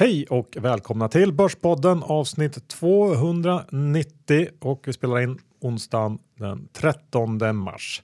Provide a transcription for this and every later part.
Hej och välkomna till Börspodden avsnitt 290 och vi spelar in onsdagen den 13 mars.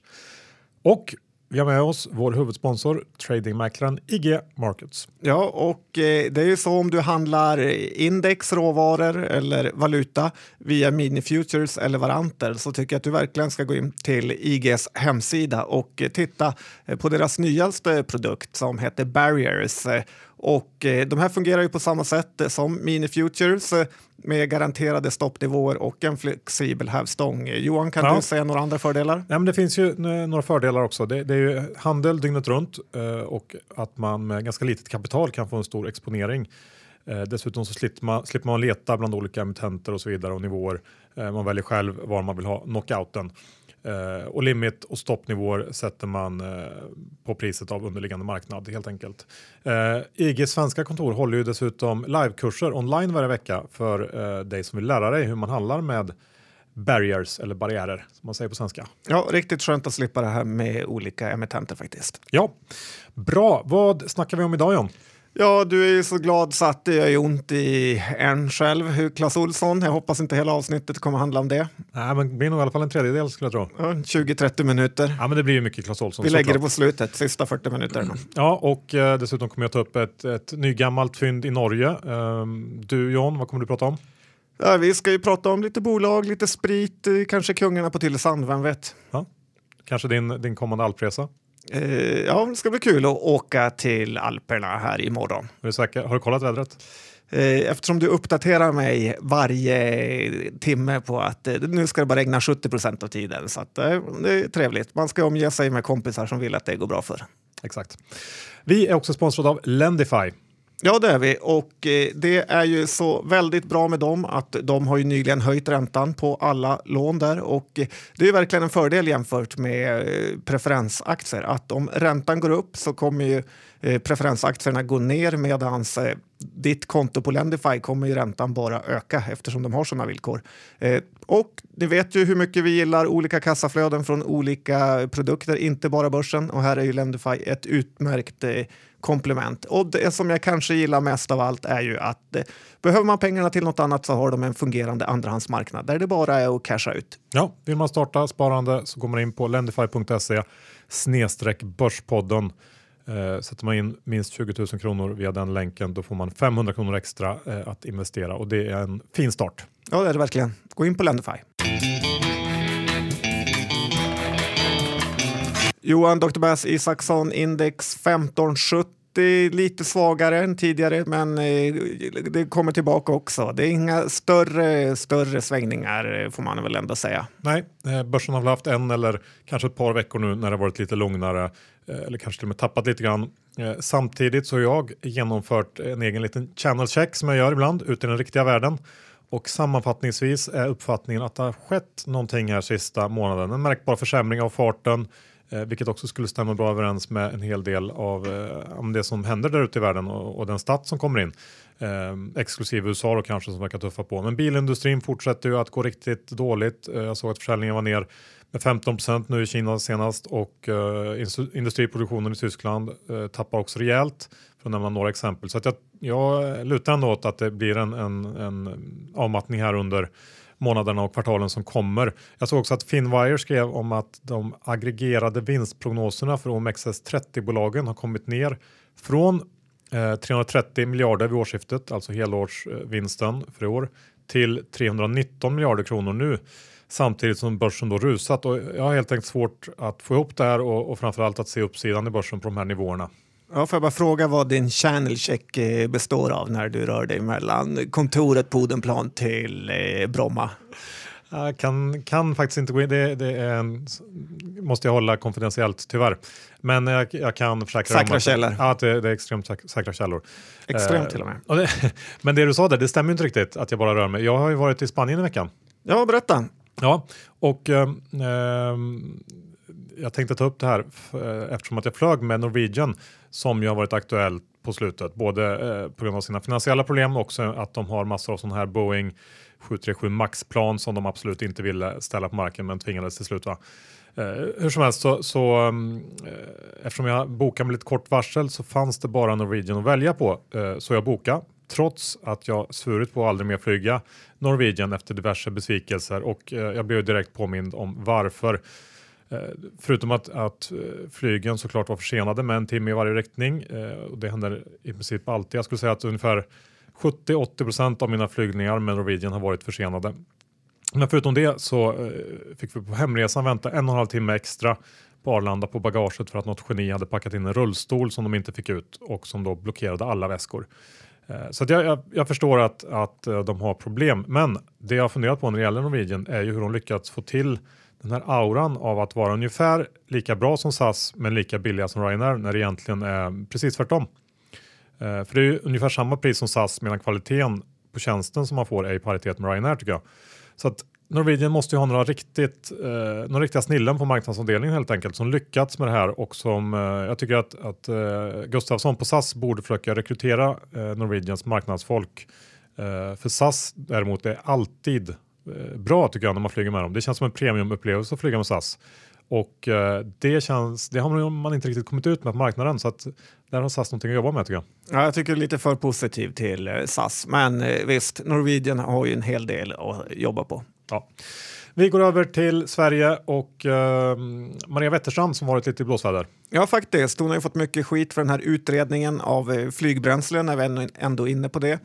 Och vi har med oss vår huvudsponsor tradingmäklaren IG Markets. Ja, och eh, det är ju så om du handlar index, råvaror eller valuta via mini futures eller varanter så tycker jag att du verkligen ska gå in till IGs hemsida och eh, titta eh, på deras nyaste produkt som heter Barriers eh, och eh, de här fungerar ju på samma sätt som mini futures eh, med garanterade stoppnivåer och en flexibel hävstång. Johan, kan ja. du säga några andra fördelar? Ja, men det finns ju några fördelar också. Det, det är ju handel dygnet runt eh, och att man med ganska litet kapital kan få en stor exponering. Dessutom så slipper man, slipper man leta bland olika emittenter och så vidare och nivåer. Man väljer själv var man vill ha knockouten. Eh, och limit och stoppnivåer sätter man eh, på priset av underliggande marknad helt enkelt. Eh, IG svenska kontor håller ju dessutom livekurser online varje vecka för eh, dig som vill lära dig hur man handlar med barriers eller barriärer som man säger på svenska. Ja, riktigt skönt att slippa det här med olika emittenter faktiskt. Ja, bra. Vad snackar vi om idag John? Ja, du är ju så glad så att det gör ont i en själv. Klas Olsson, jag hoppas inte hela avsnittet kommer handla om det. Nej, men det blir nog i alla fall en tredjedel skulle jag tro. Ja, 20-30 minuter. Ja, men det blir ju mycket Klas Olsson. Vi lägger det på slutet, sista 40 minuterna. Ja, och eh, dessutom kommer jag ta upp ett, ett nygammalt fynd i Norge. Um, du John, vad kommer du prata om? Ja, vi ska ju prata om lite bolag, lite sprit, eh, kanske kungarna på Tylösand, vem vet? Ja. Kanske din, din kommande alpresa? Eh, ja, det ska bli kul att åka till Alperna här imorgon. Är du säker? Har du kollat vädret? Eh, eftersom du uppdaterar mig varje timme på att eh, nu ska det bara regna 70 procent av tiden. Så det är trevligt. Man ska omge sig med kompisar som vill att det går bra för. Exakt. Vi är också sponsrade av Lendify. Ja, det är vi. Och eh, det är ju så väldigt bra med dem att de har ju nyligen höjt räntan på alla lån där och eh, det är verkligen en fördel jämfört med eh, preferensaktier. Att om räntan går upp så kommer ju preferensaktierna gå ner medan ditt konto på Lendify kommer ju räntan bara öka eftersom de har sådana villkor. Och ni vet ju hur mycket vi gillar olika kassaflöden från olika produkter, inte bara börsen. Och här är ju Lendify ett utmärkt komplement. Och det som jag kanske gillar mest av allt är ju att eh, behöver man pengarna till något annat så har de en fungerande andrahandsmarknad där det bara är att casha ut. Ja, vill man starta sparande så går man in på lendify.se snedstreck börspodden. Eh, sätter man in minst 20 000 kronor via den länken då får man 500 kronor extra eh, att investera och det är en fin start. Ja, det är det verkligen. Gå in på Lendify. Johan Dr. Bass Isaksson index 1570 lite svagare än tidigare, men eh, det kommer tillbaka också. Det är inga större, större svängningar eh, får man väl ändå säga. Nej, eh, börsen har väl haft en eller kanske ett par veckor nu när det varit lite lugnare eller kanske till och med tappat lite grann. Samtidigt så har jag genomfört en egen liten channel check som jag gör ibland ute i den riktiga världen. Och sammanfattningsvis är uppfattningen att det har skett någonting här sista månaden. En märkbar försämring av farten, Eh, vilket också skulle stämma bra överens med en hel del av eh, det som händer där ute i världen och, och den stat som kommer in. Eh, exklusive USA då kanske som verkar tuffa på. Men bilindustrin fortsätter ju att gå riktigt dåligt. Eh, jag såg att försäljningen var ner med 15 procent nu i Kina senast och eh, industriproduktionen i Tyskland eh, tappar också rejält för att nämna några exempel. Så att jag, jag lutar ändå åt att det blir en, en, en avmattning här under månaderna och kvartalen som kommer. Jag såg också att Finwire skrev om att de aggregerade vinstprognoserna för OMXS30-bolagen har kommit ner från eh, 330 miljarder vid årsskiftet, alltså helårsvinsten för i år, till 319 miljarder kronor nu samtidigt som börsen då rusat och jag har helt enkelt svårt att få ihop det här och, och framförallt att se uppsidan i börsen på de här nivåerna. Ja, får jag bara fråga vad din channel check eh, består av när du rör dig mellan kontoret på Odenplan till eh, Bromma? Jag kan, kan faktiskt inte gå in, det, det en, måste jag hålla konfidentiellt tyvärr. Men jag, jag kan försäkra Säkra källor? Ja, att det, det, är extremt säkra källor. Extremt eh, till och med. Och det, men det du sa där, det stämmer inte riktigt att jag bara rör mig. Jag har ju varit i Spanien i veckan. Ja, berätta. Ja, och eh, jag tänkte ta upp det här eh, eftersom att jag flög med Norwegian som ju har varit aktuellt på slutet, både eh, på grund av sina finansiella problem och också att de har massor av sådana här Boeing 737 Max-plan som de absolut inte ville ställa på marken men tvingades till slut. Va? Eh, hur som helst så, så mm, eh, eftersom jag bokade med lite kort varsel så fanns det bara Norwegian att välja på eh, så jag bokade trots att jag svurit på att aldrig mer flyga Norwegian efter diverse besvikelser och eh, jag blev direkt påmind om varför. Eh, förutom att, att eh, flygen såklart var försenade med en timme i varje riktning eh, och det händer i princip alltid. Jag skulle säga att ungefär 70-80% av mina flygningar med Norwegian har varit försenade. Men förutom det så fick vi på hemresan vänta en och en halv timme extra på Arlanda på bagaget för att något geni hade packat in en rullstol som de inte fick ut och som då blockerade alla väskor. Så jag, jag, jag, förstår att, att de har problem, men det jag funderat på när det gäller Norwegian är ju hur de lyckats få till den här auran av att vara ungefär lika bra som SAS men lika billiga som Ryanair när det egentligen är precis tvärtom. Eh, för det är ju ungefär samma pris som SAS medan kvaliteten på tjänsten som man får är i paritet med Ryanair tycker jag. Så att Norwegian måste ju ha några, riktigt, eh, några riktiga snillen på marknadsavdelningen helt enkelt som lyckats med det här och som eh, jag tycker att, att eh, Gustafsson på SAS borde försöka rekrytera eh, Norwegians marknadsfolk. Eh, för SAS däremot är alltid bra tycker jag när man flyger med dem. Det känns som en premiumupplevelse att flyga med SAS. Och eh, det, känns, det har man inte riktigt kommit ut med på marknaden så att där har SAS någonting att jobba med tycker jag. Ja, jag tycker lite för positiv till SAS, men visst, Norwegian har ju en hel del att jobba på. Ja. Vi går över till Sverige och uh, Maria Wetterstrand som varit lite i blåsväder. Ja, faktiskt. Hon har ju fått mycket skit för den här utredningen av eh, flygbränsle, när vi ändå är inne på det,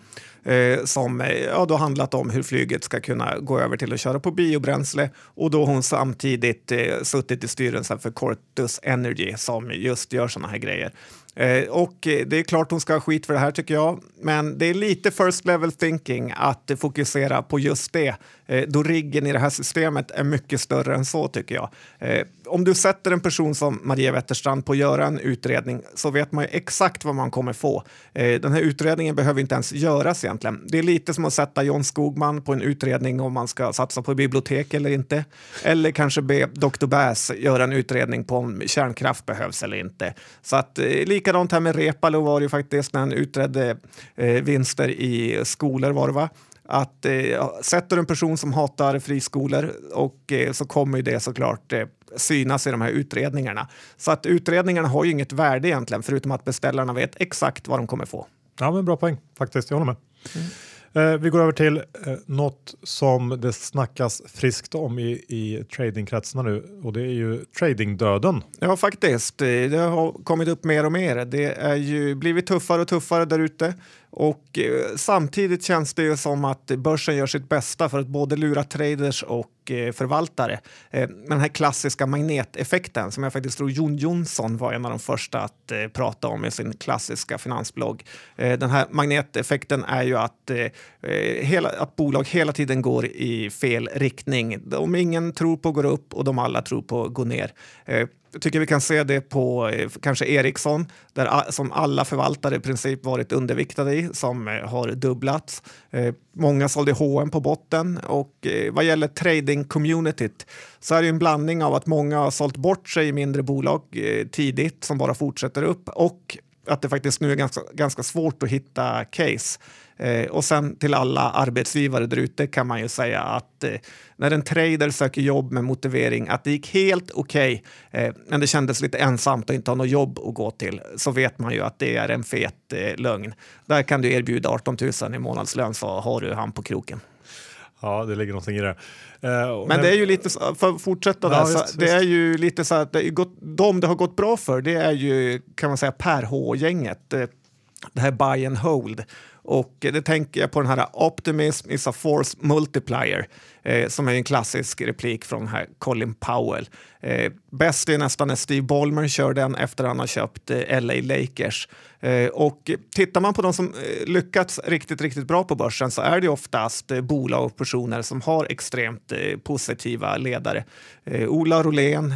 eh, som eh, ja, då handlat om hur flyget ska kunna gå över till att köra på biobränsle och då hon samtidigt eh, suttit i styrelsen för Cortus Energy som just gör sådana här grejer. Eh, och eh, det är klart hon ska ha skit för det här tycker jag, men det är lite first level thinking att fokusera på just det, Eh, då riggen i det här systemet är mycket större än så tycker jag. Eh, om du sätter en person som Maria Wetterstrand på att göra en utredning så vet man ju exakt vad man kommer få. Eh, den här utredningen behöver inte ens göras egentligen. Det är lite som att sätta John Skogman på en utredning om man ska satsa på bibliotek eller inte. Eller kanske be Dr. Bass göra en utredning på om kärnkraft behövs eller inte. Så att eh, likadant här med Repalo var det ju faktiskt när han utredde eh, vinster i skolor var det va? Att eh, sätter en person som hatar friskolor och eh, så kommer det såklart eh, synas i de här utredningarna. Så att utredningarna har ju inget värde egentligen förutom att beställarna vet exakt vad de kommer få. Ja, men bra poäng faktiskt. Jag håller med. Mm. Vi går över till eh, något som det snackas friskt om i, i tradingkretsarna nu och det är ju tradingdöden. Ja, faktiskt. Det har kommit upp mer och mer. Det är ju blivit tuffare och tuffare där ute. Och eh, samtidigt känns det ju som att börsen gör sitt bästa för att både lura traders och eh, förvaltare. Eh, den här klassiska magneteffekten som jag faktiskt tror Jon Jonsson var en av de första att eh, prata om i sin klassiska finansblogg. Eh, den här magneteffekten är ju att, eh, eh hela, att bolag hela tiden går i fel riktning. De ingen tror på går upp och de alla tror på går ner. Eh, jag tycker vi kan se det på eh, kanske Ericsson, där, som alla förvaltare i princip varit underviktade i, som eh, har dubblats. Eh, många sålde H&M på botten och vad gäller trading-communityt så är det en blandning av att många har sålt bort sig i mindre bolag tidigt som bara fortsätter upp och att det faktiskt nu är ganska, ganska svårt att hitta case. Eh, och sen till alla arbetsgivare där ute kan man ju säga att eh, när en trader söker jobb med motivering att det gick helt okej, okay, eh, men det kändes lite ensamt att inte ha något jobb att gå till, så vet man ju att det är en fet eh, lögn. Där kan du erbjuda 18 000 i månadslön så har du han på kroken. Ja, det ligger någonting i det. Uh, men det är ju lite, för att fortsätta ja, där, visst, det visst. är ju lite så att det gått, de det har gått bra för, det är ju kan man säga Per H-gänget. Det här buy and hold. Och det tänker jag på den här Optimism is a force multiplier eh, som är en klassisk replik från här Colin Powell. Eh, bäst är nästan när Steve Ballmer kör den efter att han har köpt eh, LA Lakers. Eh, och tittar man på de som eh, lyckats riktigt, riktigt bra på börsen så är det oftast eh, bolag och personer som har extremt eh, positiva ledare. Eh, Ola Rolén,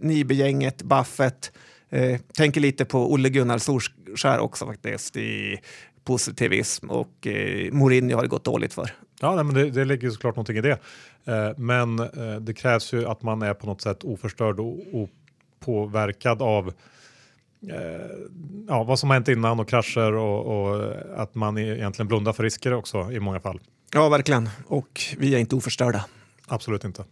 Nibe-gänget, Buffett, Eh, tänker lite på Olle Gunnar Solskär också faktiskt i positivism och eh, Mourinho har det gått dåligt för. Ja, men det, det ligger såklart någonting i det. Eh, men eh, det krävs ju att man är på något sätt oförstörd och opåverkad av eh, ja, vad som har hänt innan och krascher och, och, att man egentligen blundar för risker också i många fall. Ja, verkligen. Och vi är inte oförstörda. Absolut inte.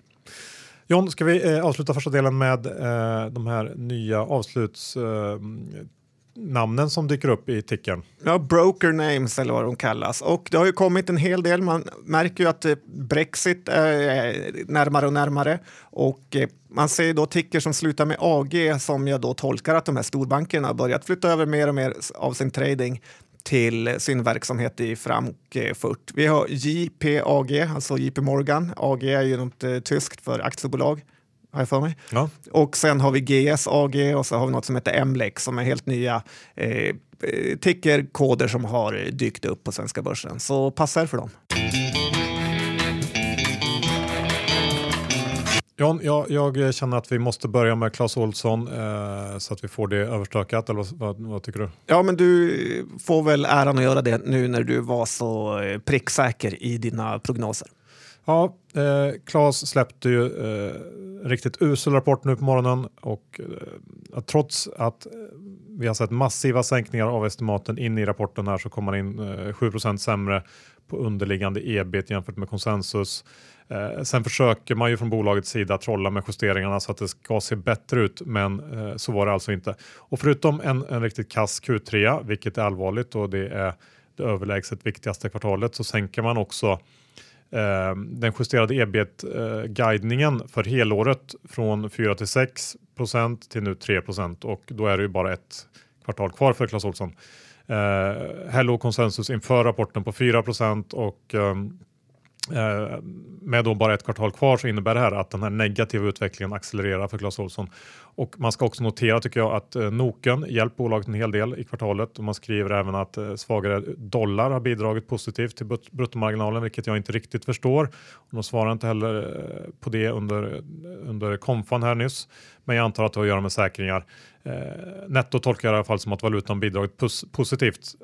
John, ska vi eh, avsluta första delen med eh, de här nya avsluts namnen som dyker upp i tickern. Ja, broker names eller vad de kallas. Och det har ju kommit en hel del. Man märker ju att eh, Brexit eh, är närmare och närmare. Och eh, man ser då ticker som slutar med AG som jag då tolkar att de här storbankerna har börjat flytta över mer och mer av sin trading till sin verksamhet i Frankfurt. Vi har JPAG, alltså JP Morgan. AG är ju något tyskt för aktiebolag har jag för mig. Ja. Och sen har vi GS AG och så har vi något som heter MLEX som är helt nya eh, tickerkoder som har dykt upp på svenska börsen. Så passa er för dem. Jan, jag, jag känner att vi måste börja med Clas Ohlson eh, så att vi får det överstökat. Eller vad, vad, vad, tycker du? Ja, men du får väl äran att göra det nu när du var så eh, pricksäker i dina prognoser. Ja, eh, Klas släppte ju eh, riktigt usel rapport nu på morgonen och eh, trots att vi har sett massiva sänkningar av estimaten in i rapporten här så kommer man in eh, 7% sämre på underliggande ebit jämfört med konsensus. Eh, sen försöker man ju från bolagets sida trolla med justeringarna så att det ska se bättre ut, men eh, så var det alltså inte. Och förutom en, en riktigt kass Q3, vilket är allvarligt och det är det överlägset viktigaste kvartalet, så sänker man också eh, Ehm, den justerade ebit-guidningen eh, för helåret från 4 till 6 procent till nu 3 procent och då är det ju bara ett kvartal kvar för Clas Ohlson. Eh, här låg konsensus inför rapporten på 4 procent och Eh, Eh, med då bara ett kvartal kvar så innebär det här att den här negativa utvecklingen accelererar för Clas Ohlson. Och man ska också notera tycker jag att eh, Noken hjälpt bolaget en hel del i kvartalet och man skriver även att eh, svagare dollar har bidragit positivt till bruttomarginalen, vilket jag inte riktigt förstår. De svarar inte heller på det under, under konfan här nyss, men jag antar att det har att göra med säkringar. Netto tolkar jag i alla fall som att valutan bidragit positivt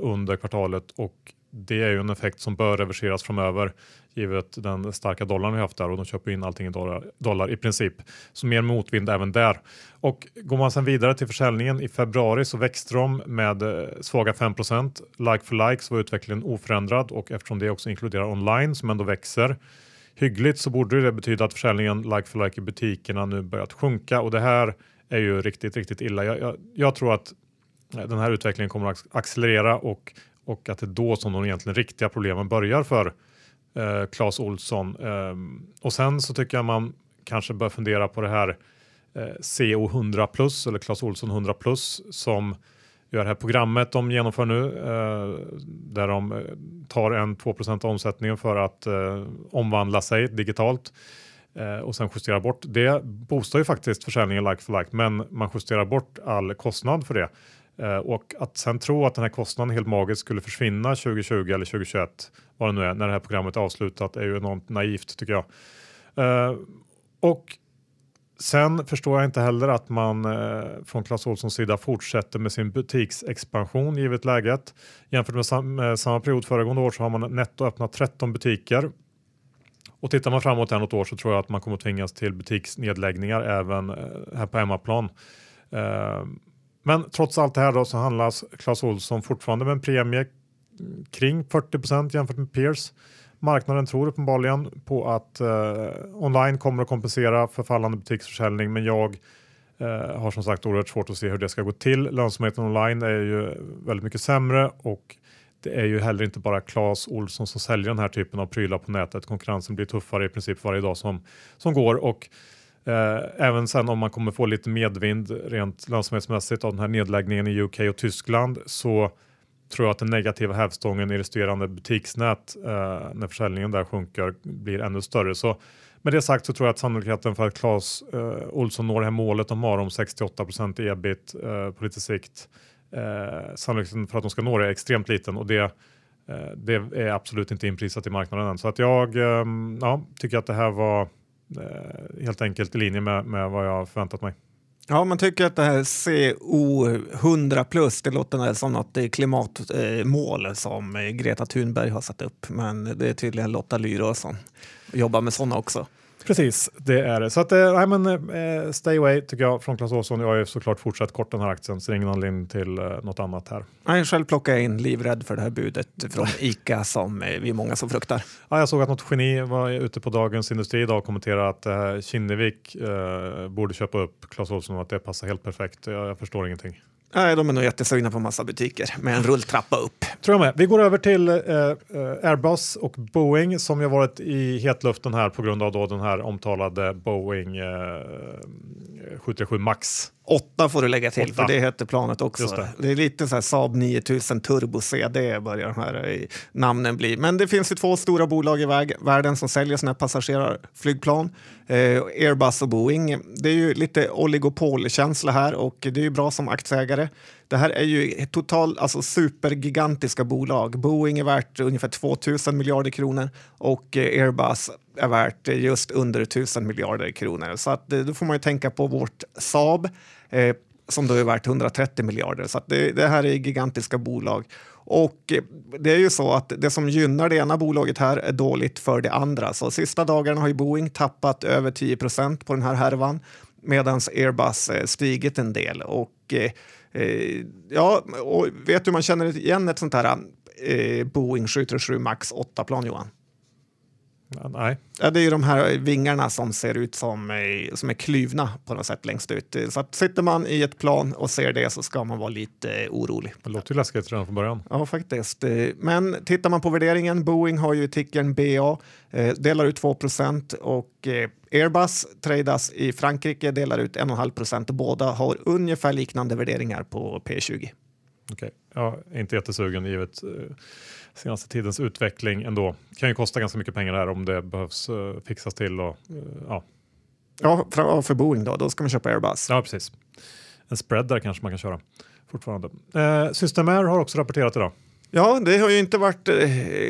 under kvartalet och det är ju en effekt som bör reverseras framöver givet den starka dollarn vi haft där och de köper in allting i dollar, dollar i princip. Så mer motvind även där. Och går man sedan vidare till försäljningen i februari så växte de med eh, svaga 5% Like for like så var utvecklingen oförändrad och eftersom det också inkluderar online som ändå växer hyggligt så borde det betyda att försäljningen like for like i butikerna nu börjat sjunka och det här är ju riktigt, riktigt illa. Jag, jag, jag tror att eh, den här utvecklingen kommer att accelerera och och att det är då som de egentligen riktiga problemen börjar för eh, Clas Olsson. Eh, och sen så tycker jag man kanske bör fundera på det här eh, CO 100 plus eller Clas Olsson 100 plus som gör det här programmet de genomför nu eh, där de eh, tar en 2% omsättningen för att eh, omvandla sig digitalt eh, och sen justera bort. Det boostar ju faktiskt försäljningen like for like, men man justerar bort all kostnad för det. Eh, och att sen tro att den här kostnaden helt magiskt skulle försvinna 2020 eller 2021, vad det nu är, när det här programmet är avslutat är ju enormt naivt tycker jag. Eh, och sen förstår jag inte heller att man eh, från Clas Ohlsons sida fortsätter med sin butiksexpansion givet läget. Jämfört med, sam med samma period föregående år så har man netto öppnat 13 butiker. Och tittar man framåt här något år så tror jag att man kommer tvingas till butiksnedläggningar även här på hemmaplan. Men trots allt det här då så handlas Clas Ohlson fortfarande med en premie kring 40% jämfört med peers. Marknaden tror uppenbarligen på att eh, online kommer att kompensera för fallande butiksförsäljning men jag eh, har som sagt oerhört svårt att se hur det ska gå till. Lönsamheten online är ju väldigt mycket sämre och det är ju heller inte bara Clas Olsson som säljer den här typen av prylar på nätet. Konkurrensen blir tuffare i princip varje dag som, som går och Eh, även sen om man kommer få lite medvind rent lönsamhetsmässigt av den här nedläggningen i UK och Tyskland så tror jag att den negativa hävstången i resterande butiksnät eh, när försäljningen där sjunker blir ännu större. Så med det sagt så tror jag att sannolikheten för att Clas eh, Olsson når det här målet de har om 68 ebit eh, på lite sikt, eh, sannolikheten för att de ska nå det är extremt liten och det, eh, det är absolut inte inprisat i marknaden än. Så att jag eh, ja, tycker att det här var Eh, helt enkelt i linje med, med vad jag förväntat mig. Ja, man tycker att det här CO 100 plus, det låter som något eh, klimatmål eh, som Greta Thunberg har satt upp. Men det är tydligen Lotta Lyra som jobbar med sådana också. Precis, det är det. Så att, äh, men, äh, stay away tycker jag från Clas Ohlson. Jag har ju såklart fortsatt kort den här aktien, så det är ingen anledning till äh, något annat här. Nej, själv plockar jag in livrädd för det här budet från ICA som vi är många som fruktar. Ja, jag såg att något geni var ute på Dagens Industri idag och kommenterade att äh, Kinnevik äh, borde köpa upp Clas Ohlson och att det passar helt perfekt. Jag, jag förstår ingenting. Nej, de är nog jättesugna på massa butiker med en rulltrappa upp. Tror jag med. Vi går över till eh, eh Airbus och Boeing som ju varit i hetluften här på grund av då den här omtalade Boeing eh, 737 Max. 8 får du lägga till, 8. för det heter planet också. Det. det. är lite så här Saab 9000 Turbo CD börjar de här eh, namnen bli. Men det finns ju två stora bolag i världen som säljer sådana här passagerarflygplan. Eh, Airbus och Boeing. Det är ju lite oligopolkänsla här och det är ju bra som aktieägare. Det här är ju total, alltså supergigantiska bolag. Boeing är värt ungefär 2 000 miljarder kronor och eh, Airbus är värt just under 1000 miljarder kronor. Så att, eh, då får man ju tänka på vårt Saab eh, som då är värt 130 miljarder. Så det, det, här är gigantiska bolag. Och eh, det är ju så att det som gynnar det ena bolaget här är dåligt för det andra. Så sista dagarna har ju Boeing tappat över 10 procent på den här härvan medan Airbus eh, stigit en del. Och, eh, eh, ja, och vet du hur man känner igen ett sånt här eh, Boeing 737 Max 8-plan, Johan? Nej. Ja, det är ju de här vingarna som ser ut som, som är kluvna på något sätt längst ut. Så att sitter man i ett plan och ser det så ska man vara lite orolig. Det låter ju läskigt redan från början. Ja, faktiskt. Men tittar man på värderingen, Boeing har ju tickern BA, eh, delar ut 2% och eh, Airbus tradas i Frankrike, delar ut 1,5 procent och båda har ungefär liknande värderingar på P20. Okej, är inte jättesugen givet eh, senaste tidens utveckling ändå. Kan ju kosta ganska mycket pengar här om det behövs uh, fixas till. Och, uh, ja. ja, för, för Boeing då, då ska man köpa Airbus. Ja, precis. En spread där kanske man kan köra fortfarande. Eh, Systemair har också rapporterat idag. Ja, det har ju inte varit eh,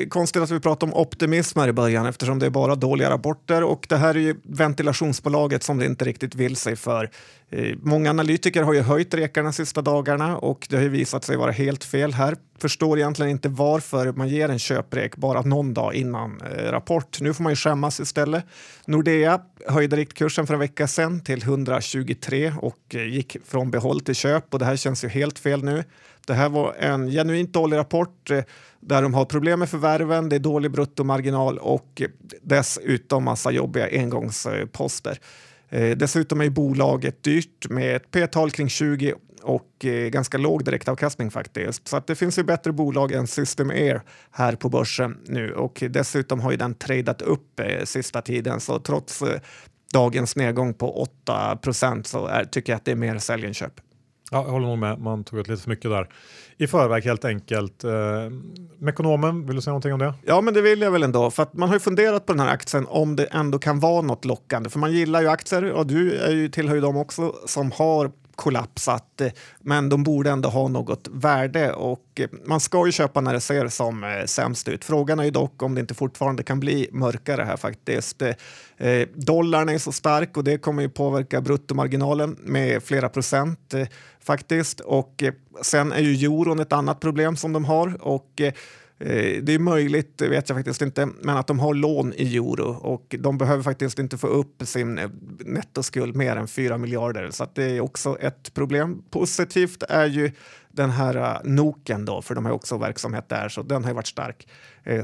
konstigt att vi pratar om optimism här i början eftersom det är bara dåliga rapporter och det här är ju ventilationsbolaget som det inte riktigt vill sig för. Eh, många analytiker har ju höjt rekarna sista dagarna och det har ju visat sig vara helt fel här. Förstår egentligen inte varför man ger en köprek bara någon dag innan eh, rapport. Nu får man ju skämmas istället. Nordea höjde riktkursen för en vecka sedan till 123 och eh, gick från behåll till köp och det här känns ju helt fel nu. Det här var en genuint dålig rapport eh, där de har problem med förvärven, det är dålig bruttomarginal och dessutom massa jobbiga engångsposter. Eh, dessutom är bolaget dyrt med ett p-tal kring 20 och eh, ganska låg direktavkastning faktiskt. Så att det finns ju bättre bolag än System Air här på börsen nu och dessutom har ju den tradat upp sista tiden så trots dagens nedgång på 8 procent så är, tycker jag att det är mer sälj än köp. Ja, jag håller nog med. Man tog ut lite för mycket där i förväg helt enkelt. Eh, Mekonomen, vill du säga någonting om det? Ja, men det vill jag väl ändå. För att man har ju funderat på den här aktien om det ändå kan vara något lockande. För man gillar ju aktier och du är ju, tillhör ju dem också som har kollapsat, eh, men de borde ändå ha något värde och eh, man ska ju köpa när det ser som eh, sämst ut. Frågan är ju dock om det inte fortfarande kan bli mörkare här faktiskt. dollarn är så stark och det kommer ju påverka bruttomarginalen med flera procent faktiskt. Och sen är ju euron ett annat problem som de har och Eh, det är möjligt, det vet jag faktiskt inte, men att de har lån i euro och de behöver faktiskt inte få upp sin eh, nettoskuld mer än 4 miljarder så det är också ett problem. Positivt är ju den här eh, Noken då, för de har också verksamhet där, så den har varit stark,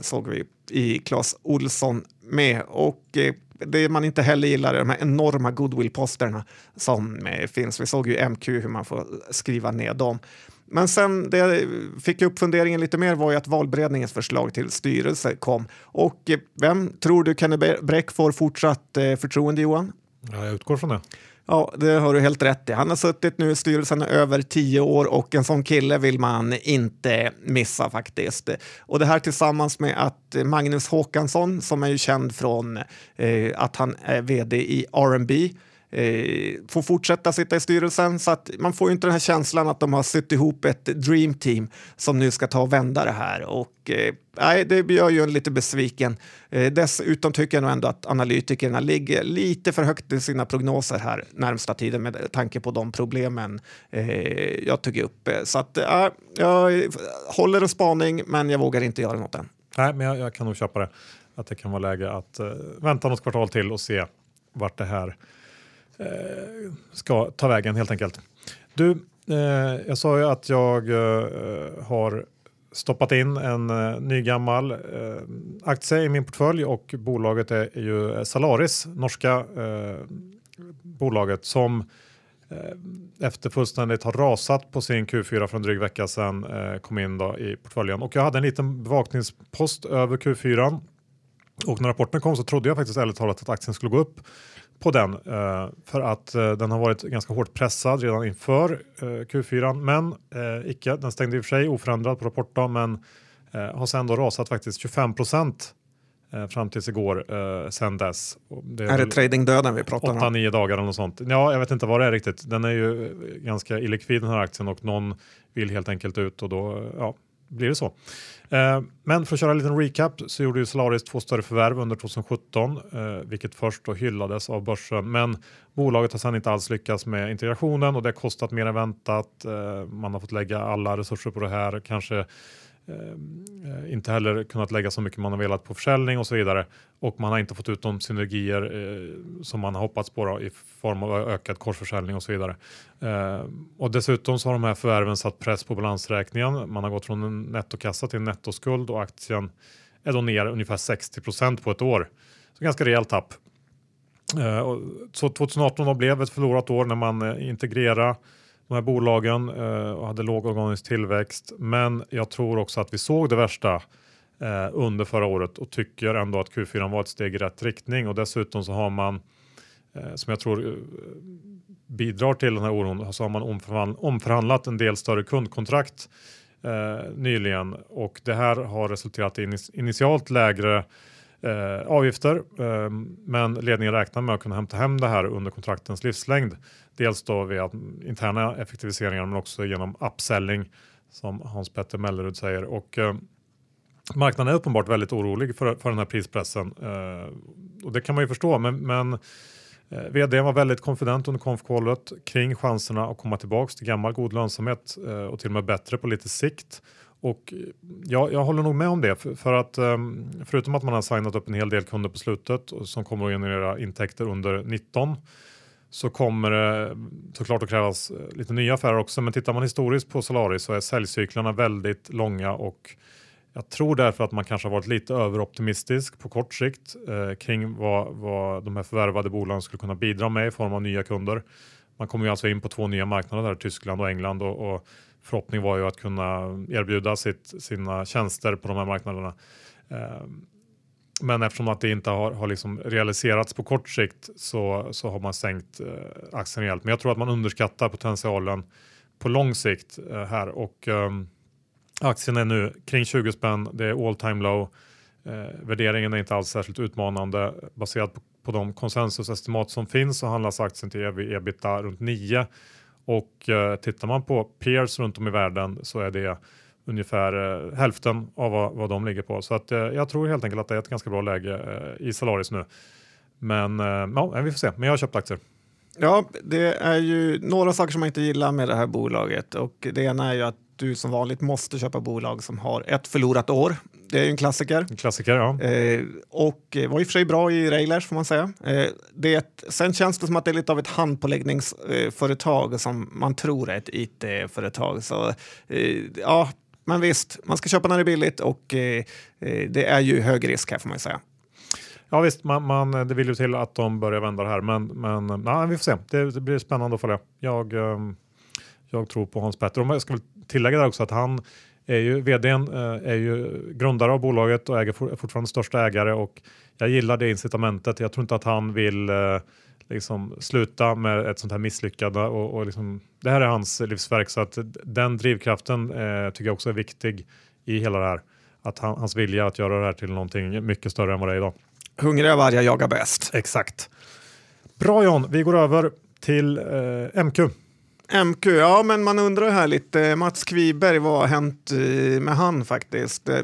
såg vi i Clas Olsson med. Och det man inte heller gillar är de här enorma goodwill-posterna som finns. Vi såg ju MQ hur man får skriva ner dem. Men sen det fick upp funderingen lite mer var ju att valberedningens förslag till styrelse kom. Och eh, vem tror du Kenny Bräck får fortsatt eh, förtroende Johan? Ja, jag utgår från det. Ja, det har du helt rätt i. Han har suttit nu i styrelsen över tio år och en sån kille vill man inte missa faktiskt. Och det här tillsammans med att Magnus Håkansson som är ju känd från eh, att han är vd i R&B eh, får fortsätta sitta i styrelsen. Så att man får inte den här känslan att de har suttit ihop ett dream team som nu ska ta och vända det här. Och, eh, det gör ju en lite besviken. Eh, dessutom tycker jag nog ändå att analytikerna ligger lite för högt i sina prognoser här närmsta tiden med tanke på de problemen eh, jag tog upp. Så att, eh, jag håller en spaning, men jag vågar inte göra något än. Nej, men jag, jag kan nog köpa det. Att det kan vara läge att uh, vänta något kvartal till och se vart det här Eh, ska ta vägen helt enkelt. Du, eh, jag sa ju att jag eh, har stoppat in en eh, ny gammal eh, aktie i min portfölj och bolaget är, är ju Salaris, norska eh, bolaget som eh, efter fullständigt har rasat på sin Q4 för en dryg vecka sedan kom in då i portföljen. Och jag hade en liten bevakningspost över Q4 och när rapporten kom så trodde jag faktiskt ärligt talat att aktien skulle gå upp på den eh, för att eh, den har varit ganska hårt pressad redan inför eh, Q4 men eh, icke. Den stängde i och för sig oförändrad på rapportdag men eh, har sen då rasat faktiskt 25 procent eh, fram tills igår eh, sen dess. Det är, är det tradingdöden vi pratar om? 8-9 dagar eller något sånt. Ja, jag vet inte vad det är riktigt. Den är ju ganska illikvid den här aktien och någon vill helt enkelt ut och då ja, blir det så. Eh, men för att köra en liten recap så gjorde ju Solaris två större förvärv under 2017, eh, vilket först då hyllades av börsen. Men bolaget har sedan inte alls lyckats med integrationen och det har kostat mer än väntat. Eh, man har fått lägga alla resurser på det här, kanske Eh, eh, inte heller kunnat lägga så mycket man har velat på försäljning och så vidare. Och man har inte fått ut de synergier eh, som man har hoppats på då, i form av ökad korsförsäljning och så vidare. Eh, och dessutom så har de här förvärven satt press på balansräkningen. Man har gått från en nettokassa till en nettoskuld och aktien är då ner ungefär 60 procent på ett år. Så ganska rejält tapp. Eh, så 2018 blev ett förlorat år när man eh, integrerade de här bolagen eh, och hade låg organisk tillväxt. Men jag tror också att vi såg det värsta eh, under förra året och tycker ändå att Q4 var ett steg i rätt riktning och dessutom så har man eh, som jag tror eh, bidrar till den här oron så har man omförhandlat en del större kundkontrakt eh, nyligen och det här har resulterat i initialt lägre eh, avgifter. Eh, men ledningen räknar med att kunna hämta hem det här under kontraktens livslängd. Dels då via interna effektiviseringar men också genom upselling som Hans Petter Mellerud säger. Och, eh, marknaden är uppenbart väldigt orolig för, för den här prispressen eh, och det kan man ju förstå. Men, men eh, vd var väldigt konfident under konfkålet kring chanserna att komma tillbaks till gammal god lönsamhet eh, och till och med bättre på lite sikt. Och ja, jag håller nog med om det för, för att um, förutom att man har signat upp en hel del kunder på slutet som kommer att generera intäkter under 19 så kommer det såklart att krävas eh, lite nya affärer också. Men tittar man historiskt på Solaris så är säljcyklarna väldigt långa och jag tror därför att man kanske har varit lite överoptimistisk på kort sikt eh, kring vad, vad de här förvärvade bolagen skulle kunna bidra med i form av nya kunder. Man kommer ju alltså in på två nya marknader där, Tyskland och England och, och förhoppning var ju att kunna erbjuda sitt, sina tjänster på de här marknaderna. Ehm, men eftersom att det inte har, har liksom realiserats på kort sikt så, så har man sänkt eh, aktien rejält. Men jag tror att man underskattar potentialen på lång sikt eh, här och eh, aktien är nu kring 20 spänn. Det är all time low. Eh, värderingen är inte alls särskilt utmanande baserat på, på de konsensusestimat som finns så handlas aktien till ev ebita runt 9 och eh, tittar man på peers runt om i världen så är det ungefär eh, hälften av vad, vad de ligger på. Så att, eh, jag tror helt enkelt att det är ett ganska bra läge eh, i Salaris nu. Men eh, ja, vi får se. Men jag har köpt aktier. Ja, det är ju några saker som man inte gillar med det här bolaget och det ena är ju att du som vanligt måste köpa bolag som har ett förlorat år. Det är en klassiker. En klassiker, ja. Eh, och var i och för sig bra i Railers får man säga. Eh, det, sen känns det som att det är lite av ett handpåläggningsföretag eh, som man tror är ett it-företag. Så eh, ja, men visst, man ska köpa när det är billigt och eh, eh, det är ju hög risk här får man säga. Ja visst, man, man, det vill ju till att de börjar vända det här, men, men nej, vi får se. Det, det blir spännande att följa. Jag, jag tror på Hans Petter. Jag ska tillägga där också att han är ju vdn, eh, är ju grundare av bolaget och äger fortfarande största ägare och jag gillar det incitamentet. Jag tror inte att han vill liksom sluta med ett sånt här misslyckande och, och liksom, det här är hans livsverk så att den drivkraften eh, tycker jag också är viktig i hela det här. Att han, hans vilja att göra det här till någonting mycket större än vad det är idag. Hungriga vargar jagar bäst. Exakt. Bra John, vi går över till eh, MQ. MQ, ja men man undrar här lite, Mats Kviberg, vad har hänt med han faktiskt? Eh,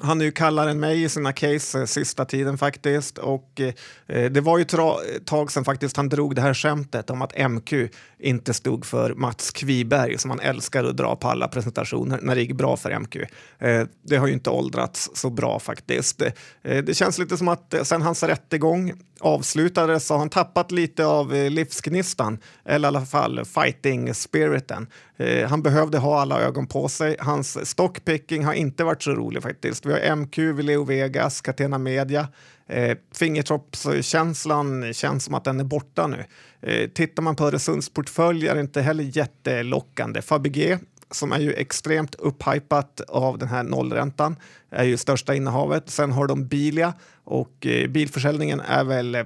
han är ju kallare än mig i sina case eh, sista tiden faktiskt. Och eh, eh det var ju ett eh, tag sedan faktiskt han drog det här skämtet om att MQ inte stod för Mats Kviberg som han älskar att dra på alla presentationer när det gick bra för MQ. Eh, det har ju inte åldrats så bra faktiskt. Eh, det känns lite som att eh, sen hans rättegång avslutades så har han tappat lite av eh, livsgnistan, eller i alla fall fighting spiriten. Eh, han behövde ha alla ögon på sig. Hans stockpicking har inte varit så rolig faktiskt. Vi har MQ, Leo Vegas, Catena Media. Eh, Fingertoppskänslan känns som att den är borta nu. Eh, tittar man på Öresundsportfölj är det inte heller jättelockande. Fabege som är ju extremt upphypat av den här nollräntan, är ju största innehavet. Sen har de Bilia och eh, bilförsäljningen är väl eh,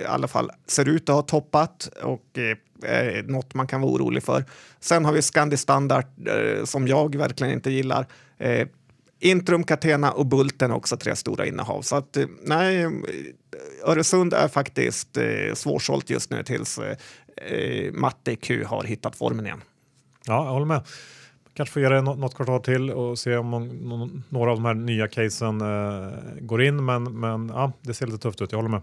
i alla fall ser ut att ha toppat och eh, något man kan vara orolig för. Sen har vi Scandi Standard eh, som jag verkligen inte gillar. Eh, Intrum, Catena och Bulten också tre stora innehav. Så att, eh, nej, eh, Öresund är faktiskt eh, svårsålt just nu tills eh, eh Matte Q har hittat formen igen. Ja, jag håller med. Kanske får ge det något kvartal till och se om några av de här nya casen eh, går in. Men, men ja, det ser lite tufft ut. Jag håller med.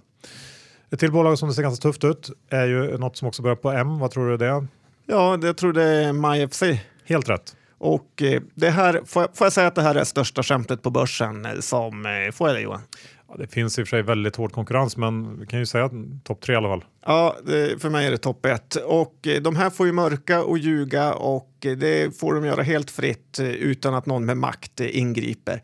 Ett till bolag som det ser ganska tufft ut är ju något som också börjar på M. Vad tror du det är? Ja, jag tror det är MyFC. Helt rätt. Och eh, det här, får jag, får jag, säga att det här är största skämtet på börsen eh, som, eh, får jag det Johan? Det finns i och för sig väldigt hård konkurrens, men vi kan ju säga topp tre i alla fall. Ja, för mig är det topp ett. Och eh, de här får ju mörka och ljuga och eh, det får de göra helt fritt eh, utan att någon med makt ingriper.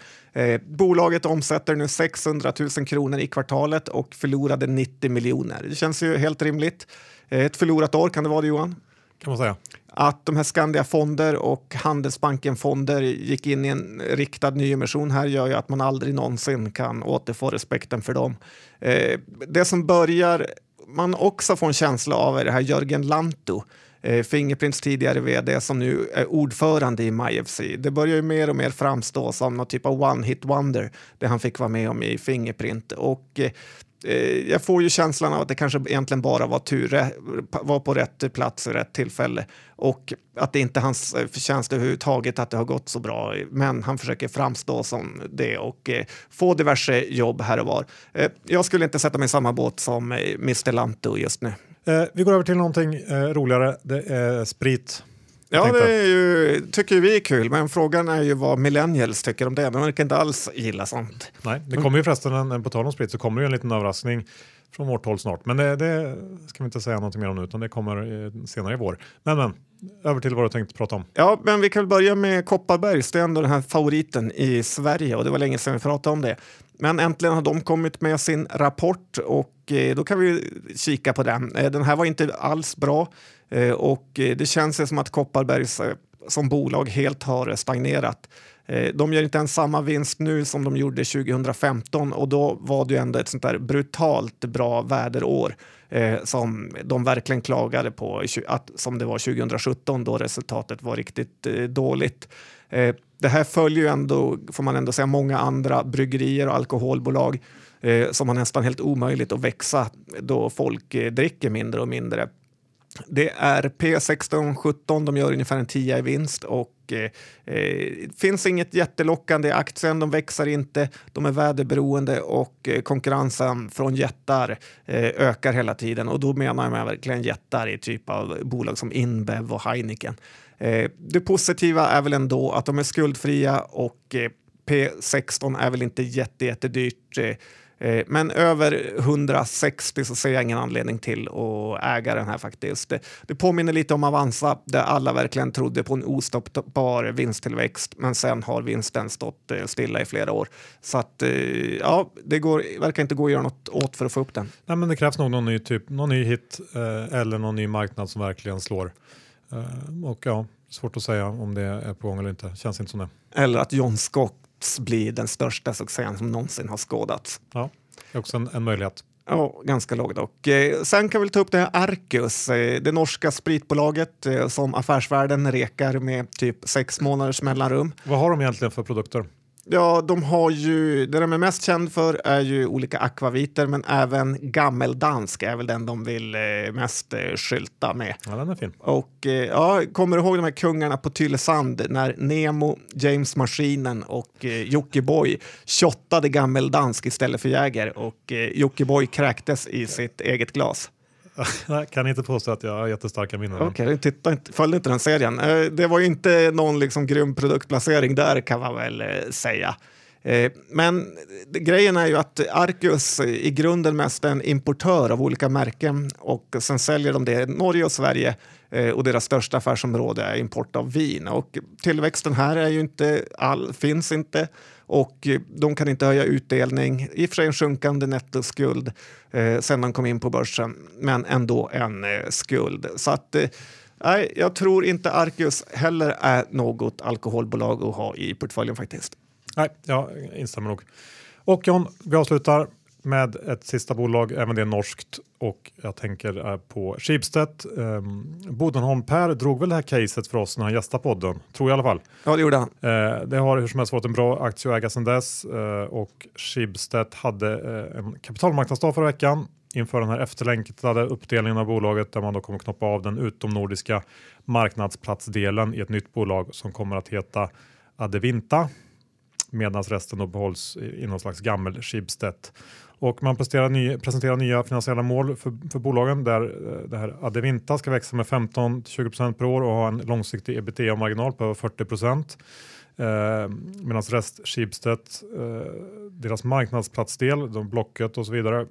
Bolaget omsätter nu 600 000 kronor i kvartalet och förlorade 90 miljoner. Det känns ju helt rimligt. ett förlorat år, kan det vara det Johan? Kan man säga att de här Skandia-fonder och Handelsbanken-fonder gick in i en riktad nyemission här gör ju att man aldrig någonsin kan återfå respekten för dem. Eh, det som börjar man också får en känsla av är det här Jörgen Lantto eh, Fingerprints tidigare vd som nu är ordförande i MyFC. Det börjar ju mer och mer framstå som någon typ av one-hit wonder det han fick vara med om i Fingerprint. Och Eh, Eh, jag får ju känslan av att det kanske egentligen bara var tur, eh, var på rätt plats vid rätt tillfälle och att det inte är hans eh, förtjänst överhuvudtaget att det har gått så bra. Men han försöker framstå som det och få diverse jobb här och var. Jag skulle inte sätta mig i samma båt som Mr Lantto just nu. Vi går över till någonting roligare. Det är sprit. Ja, det är ju, tycker vi är kul, men frågan är ju vad millennials tycker om det. De verkar inte alls gilla sånt. Nej, det kommer ju förresten, en, på tal om sprit, så kommer det ju en liten överraskning från vårt håll snart. Men det, det ska vi inte säga någonting mer om nu, utan det kommer senare i vår. Men, men över till vad du tänkte prata om. Ja, men vi kan börja med Kopparbergs. Det är ändå den här favoriten i Sverige och det var länge sedan vi pratade om det. Men äntligen har de kommit med sin rapport och eh, då kan vi kika på den. Eh, den här var inte alls bra. Eh, och eh, det känns som att Kopparbergs eh, som bolag helt har stagnerat. De gör inte ens samma vinst nu som de gjorde 2015 och då var det ju ändå ett sånt där brutalt bra väderår som de verkligen klagade på, att, som det var 2017 då resultatet var riktigt dåligt. det här följer ju ändå, får man ändå säga, många andra bryggerier och alkoholbolag som har nästan helt omöjligt att växa då folk dricker mindre och mindre. Det är P16 17, de gör ungefär en 10 i vinst och eh, eh, finns inget jättelockande i aktien, de växer inte, de är väderberoende och eh, konkurrensen från jättar eh, ökar hela tiden och då menar jag verkligen jättar i typ av bolag som Inbev och Heineken. Eh, det positiva är väl ändå att de är skuldfria och eh, P16 är väl inte jättejättedyrt. Jätte Eh, men över 160 så ser jag ingen anledning till att äga den här faktiskt. Det, det påminner lite om Avanza där alla verkligen trodde på en ostoppbar vinsttillväxt men sen har vinsten stått eh, stilla i flera år. Så att eh, ja, det går, verkar inte gå att göra något åt för att få upp den. Nej, men det krävs nog någon ny, typ, någon ny hit eh, eller någon ny marknad som verkligen slår. Eh, och ja, svårt att säga om det är på gång eller inte. Känns inte som det. Eller att John Scott bli den största succén som någonsin har skådats. Ja, det är också en, en möjlighet. Ja, ganska låg dock. Eh, sen kan vi ta upp det här Arcus, eh, det norska spritbolaget eh, som affärsvärlden rekar med typ sex månaders mellanrum. Vad har de egentligen för produkter? Ja, de har ju, det de är mest känd för är ju olika akvaviter, men även gammeldansk är väl den de vill eh, mest eh, skylta med. Ja, den är fin. Och eh, ja, kommer du ihåg de här kungarna på Tylösand när Nemo, James Maskinen och eh, Jockiboi shottade gammeldansk istället för Jäger och eh, Jockiboi kräktes i sitt eget glas? Jag kan inte påstå att jag har jättestarka minnen. Okej, okay, följde inte den serien. Eh, det var ju inte någon liksom grym produktplacering där kan man väl eh, säga. Eh, men grejen är ju att Arcus i grunden mest är en importör av olika märken och sen säljer de det i Norge och Sverige och deras största affärsområde är import av vin. Och tillväxten här är ju inte all, finns inte och eh, de kan inte höja utdelning. I och för sig en sjunkande nettoskuld eh, sen de kom in på börsen, men ändå en eh, skuld. Så att eh, nej, jag tror inte Arcus heller är något alkoholbolag att ha i portföljen faktiskt. Nej, jag instämmer nog. Och John, vi avslutar med ett sista bolag, även det norskt och jag tänker på Schibsted. Um, Bodenholm Per drog väl det här caset för oss när han gästade podden, tror jag i alla fall. Ja, det gjorde han. Uh, det har hur som helst varit en bra aktie att äga sedan dess uh, och Schibsted hade uh, en kapitalmarknadsdag förra veckan inför den här efterlängtade uppdelningen av bolaget där man då kommer knoppa av den utomnordiska marknadsplatsdelen i ett nytt bolag som kommer att heta Adevinta medan resten då behålls i någon slags gammel Schibsted. Och man ny, presenterar nya finansiella mål för, för bolagen där eh, det här Adevinta ska växa med 15-20% per år och ha en långsiktig ebitda-marginal på över 40%. Eh, Medan rest Schibsted, eh, deras marknadsplatsdel, de Blocket och så vidare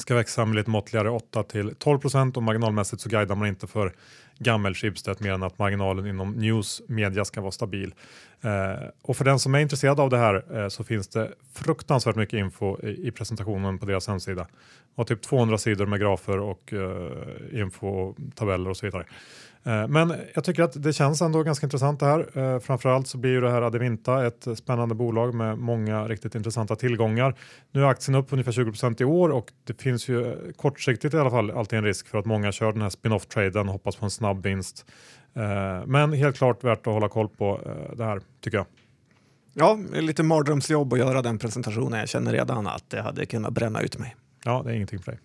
ska växa med lite måttligare 8 till 12% och marginalmässigt så guidar man inte för gammel Schibsted mer än att marginalen inom news media ska vara stabil. Eh, och för den som är intresserad av det här eh, så finns det fruktansvärt mycket info i, i presentationen på deras hemsida. Och typ 200 sidor med grafer och eh, info, tabeller och så vidare. Eh, men jag tycker att det känns ändå ganska intressant det här. Eh, framförallt så blir ju det här Adevinta ett spännande bolag med många riktigt intressanta tillgångar. Nu är aktien upp ungefär 20% i år och det finns ju kortsiktigt i alla fall alltid en risk för att många kör den här spin-off-traden och hoppas på en snabb vinst. Eh, men helt klart värt att hålla koll på det här tycker jag. Ja, lite mardrömsjobb att göra den presentationen. Jag känner redan att det hade kunnat bränna ut mig. Ja, det är ingenting för dig.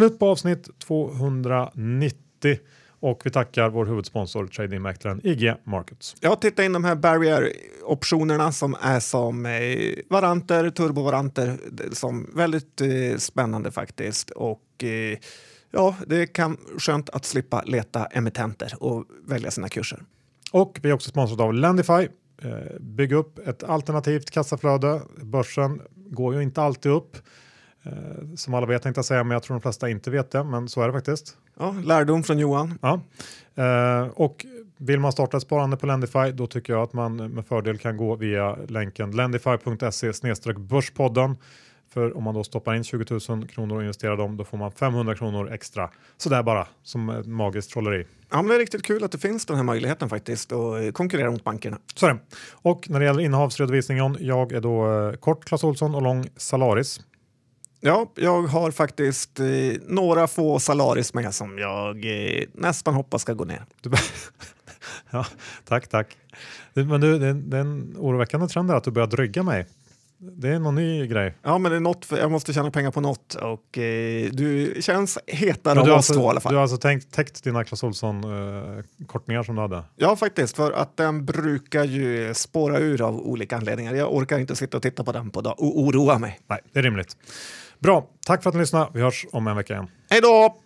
Slut på avsnitt 290 och vi tackar vår huvudsponsor tradingmäklaren IG Markets. Jag tittar in de här barrier-optionerna som är som eh, varanter, turbovaranter, som väldigt eh, spännande faktiskt. Och eh, ja, det kan skönt att slippa leta emittenter och välja sina kurser. Och vi är också sponsrade av Lendify. Eh, bygg upp ett alternativt kassaflöde. Börsen går ju inte alltid upp. Eh, som alla vet tänkte jag säga, men jag tror de flesta inte vet det, men så är det faktiskt. Ja, lärdom från Johan. Ja. Eh, och vill man starta ett sparande på Lendify, då tycker jag att man med fördel kan gå via länken lendify.se börspodden. För om man då stoppar in 20 000 kronor och investerar dem, då får man 500 kronor extra. Så där bara, som magiskt trolleri. Ja, men det är riktigt kul att det finns den här möjligheten faktiskt att konkurrera mot bankerna. Så är det. Och när det gäller innehavsredovisningen, jag är då eh, kort Clas Olsson och lång Salaris. Ja, jag har faktiskt eh, några få salaris med som jag eh, nästan hoppas ska gå ner. ja, tack, tack. Men du, det, är, det är en oroväckande trend att du börjar dryga mig. Det är någon ny grej. Ja, men det är något jag måste tjäna pengar på något och eh, du känns hetare av oss alltså, två i alla fall. Du har alltså tänkt, täckt dina Clas Ohlson-kortningar eh, som du hade? Ja, faktiskt, för att den brukar ju spåra ur av olika anledningar. Jag orkar inte sitta och titta på den på dag och oroa mig. Nej, det är rimligt. Bra, tack för att ni lyssnade. Vi hörs om en vecka igen. Hej då!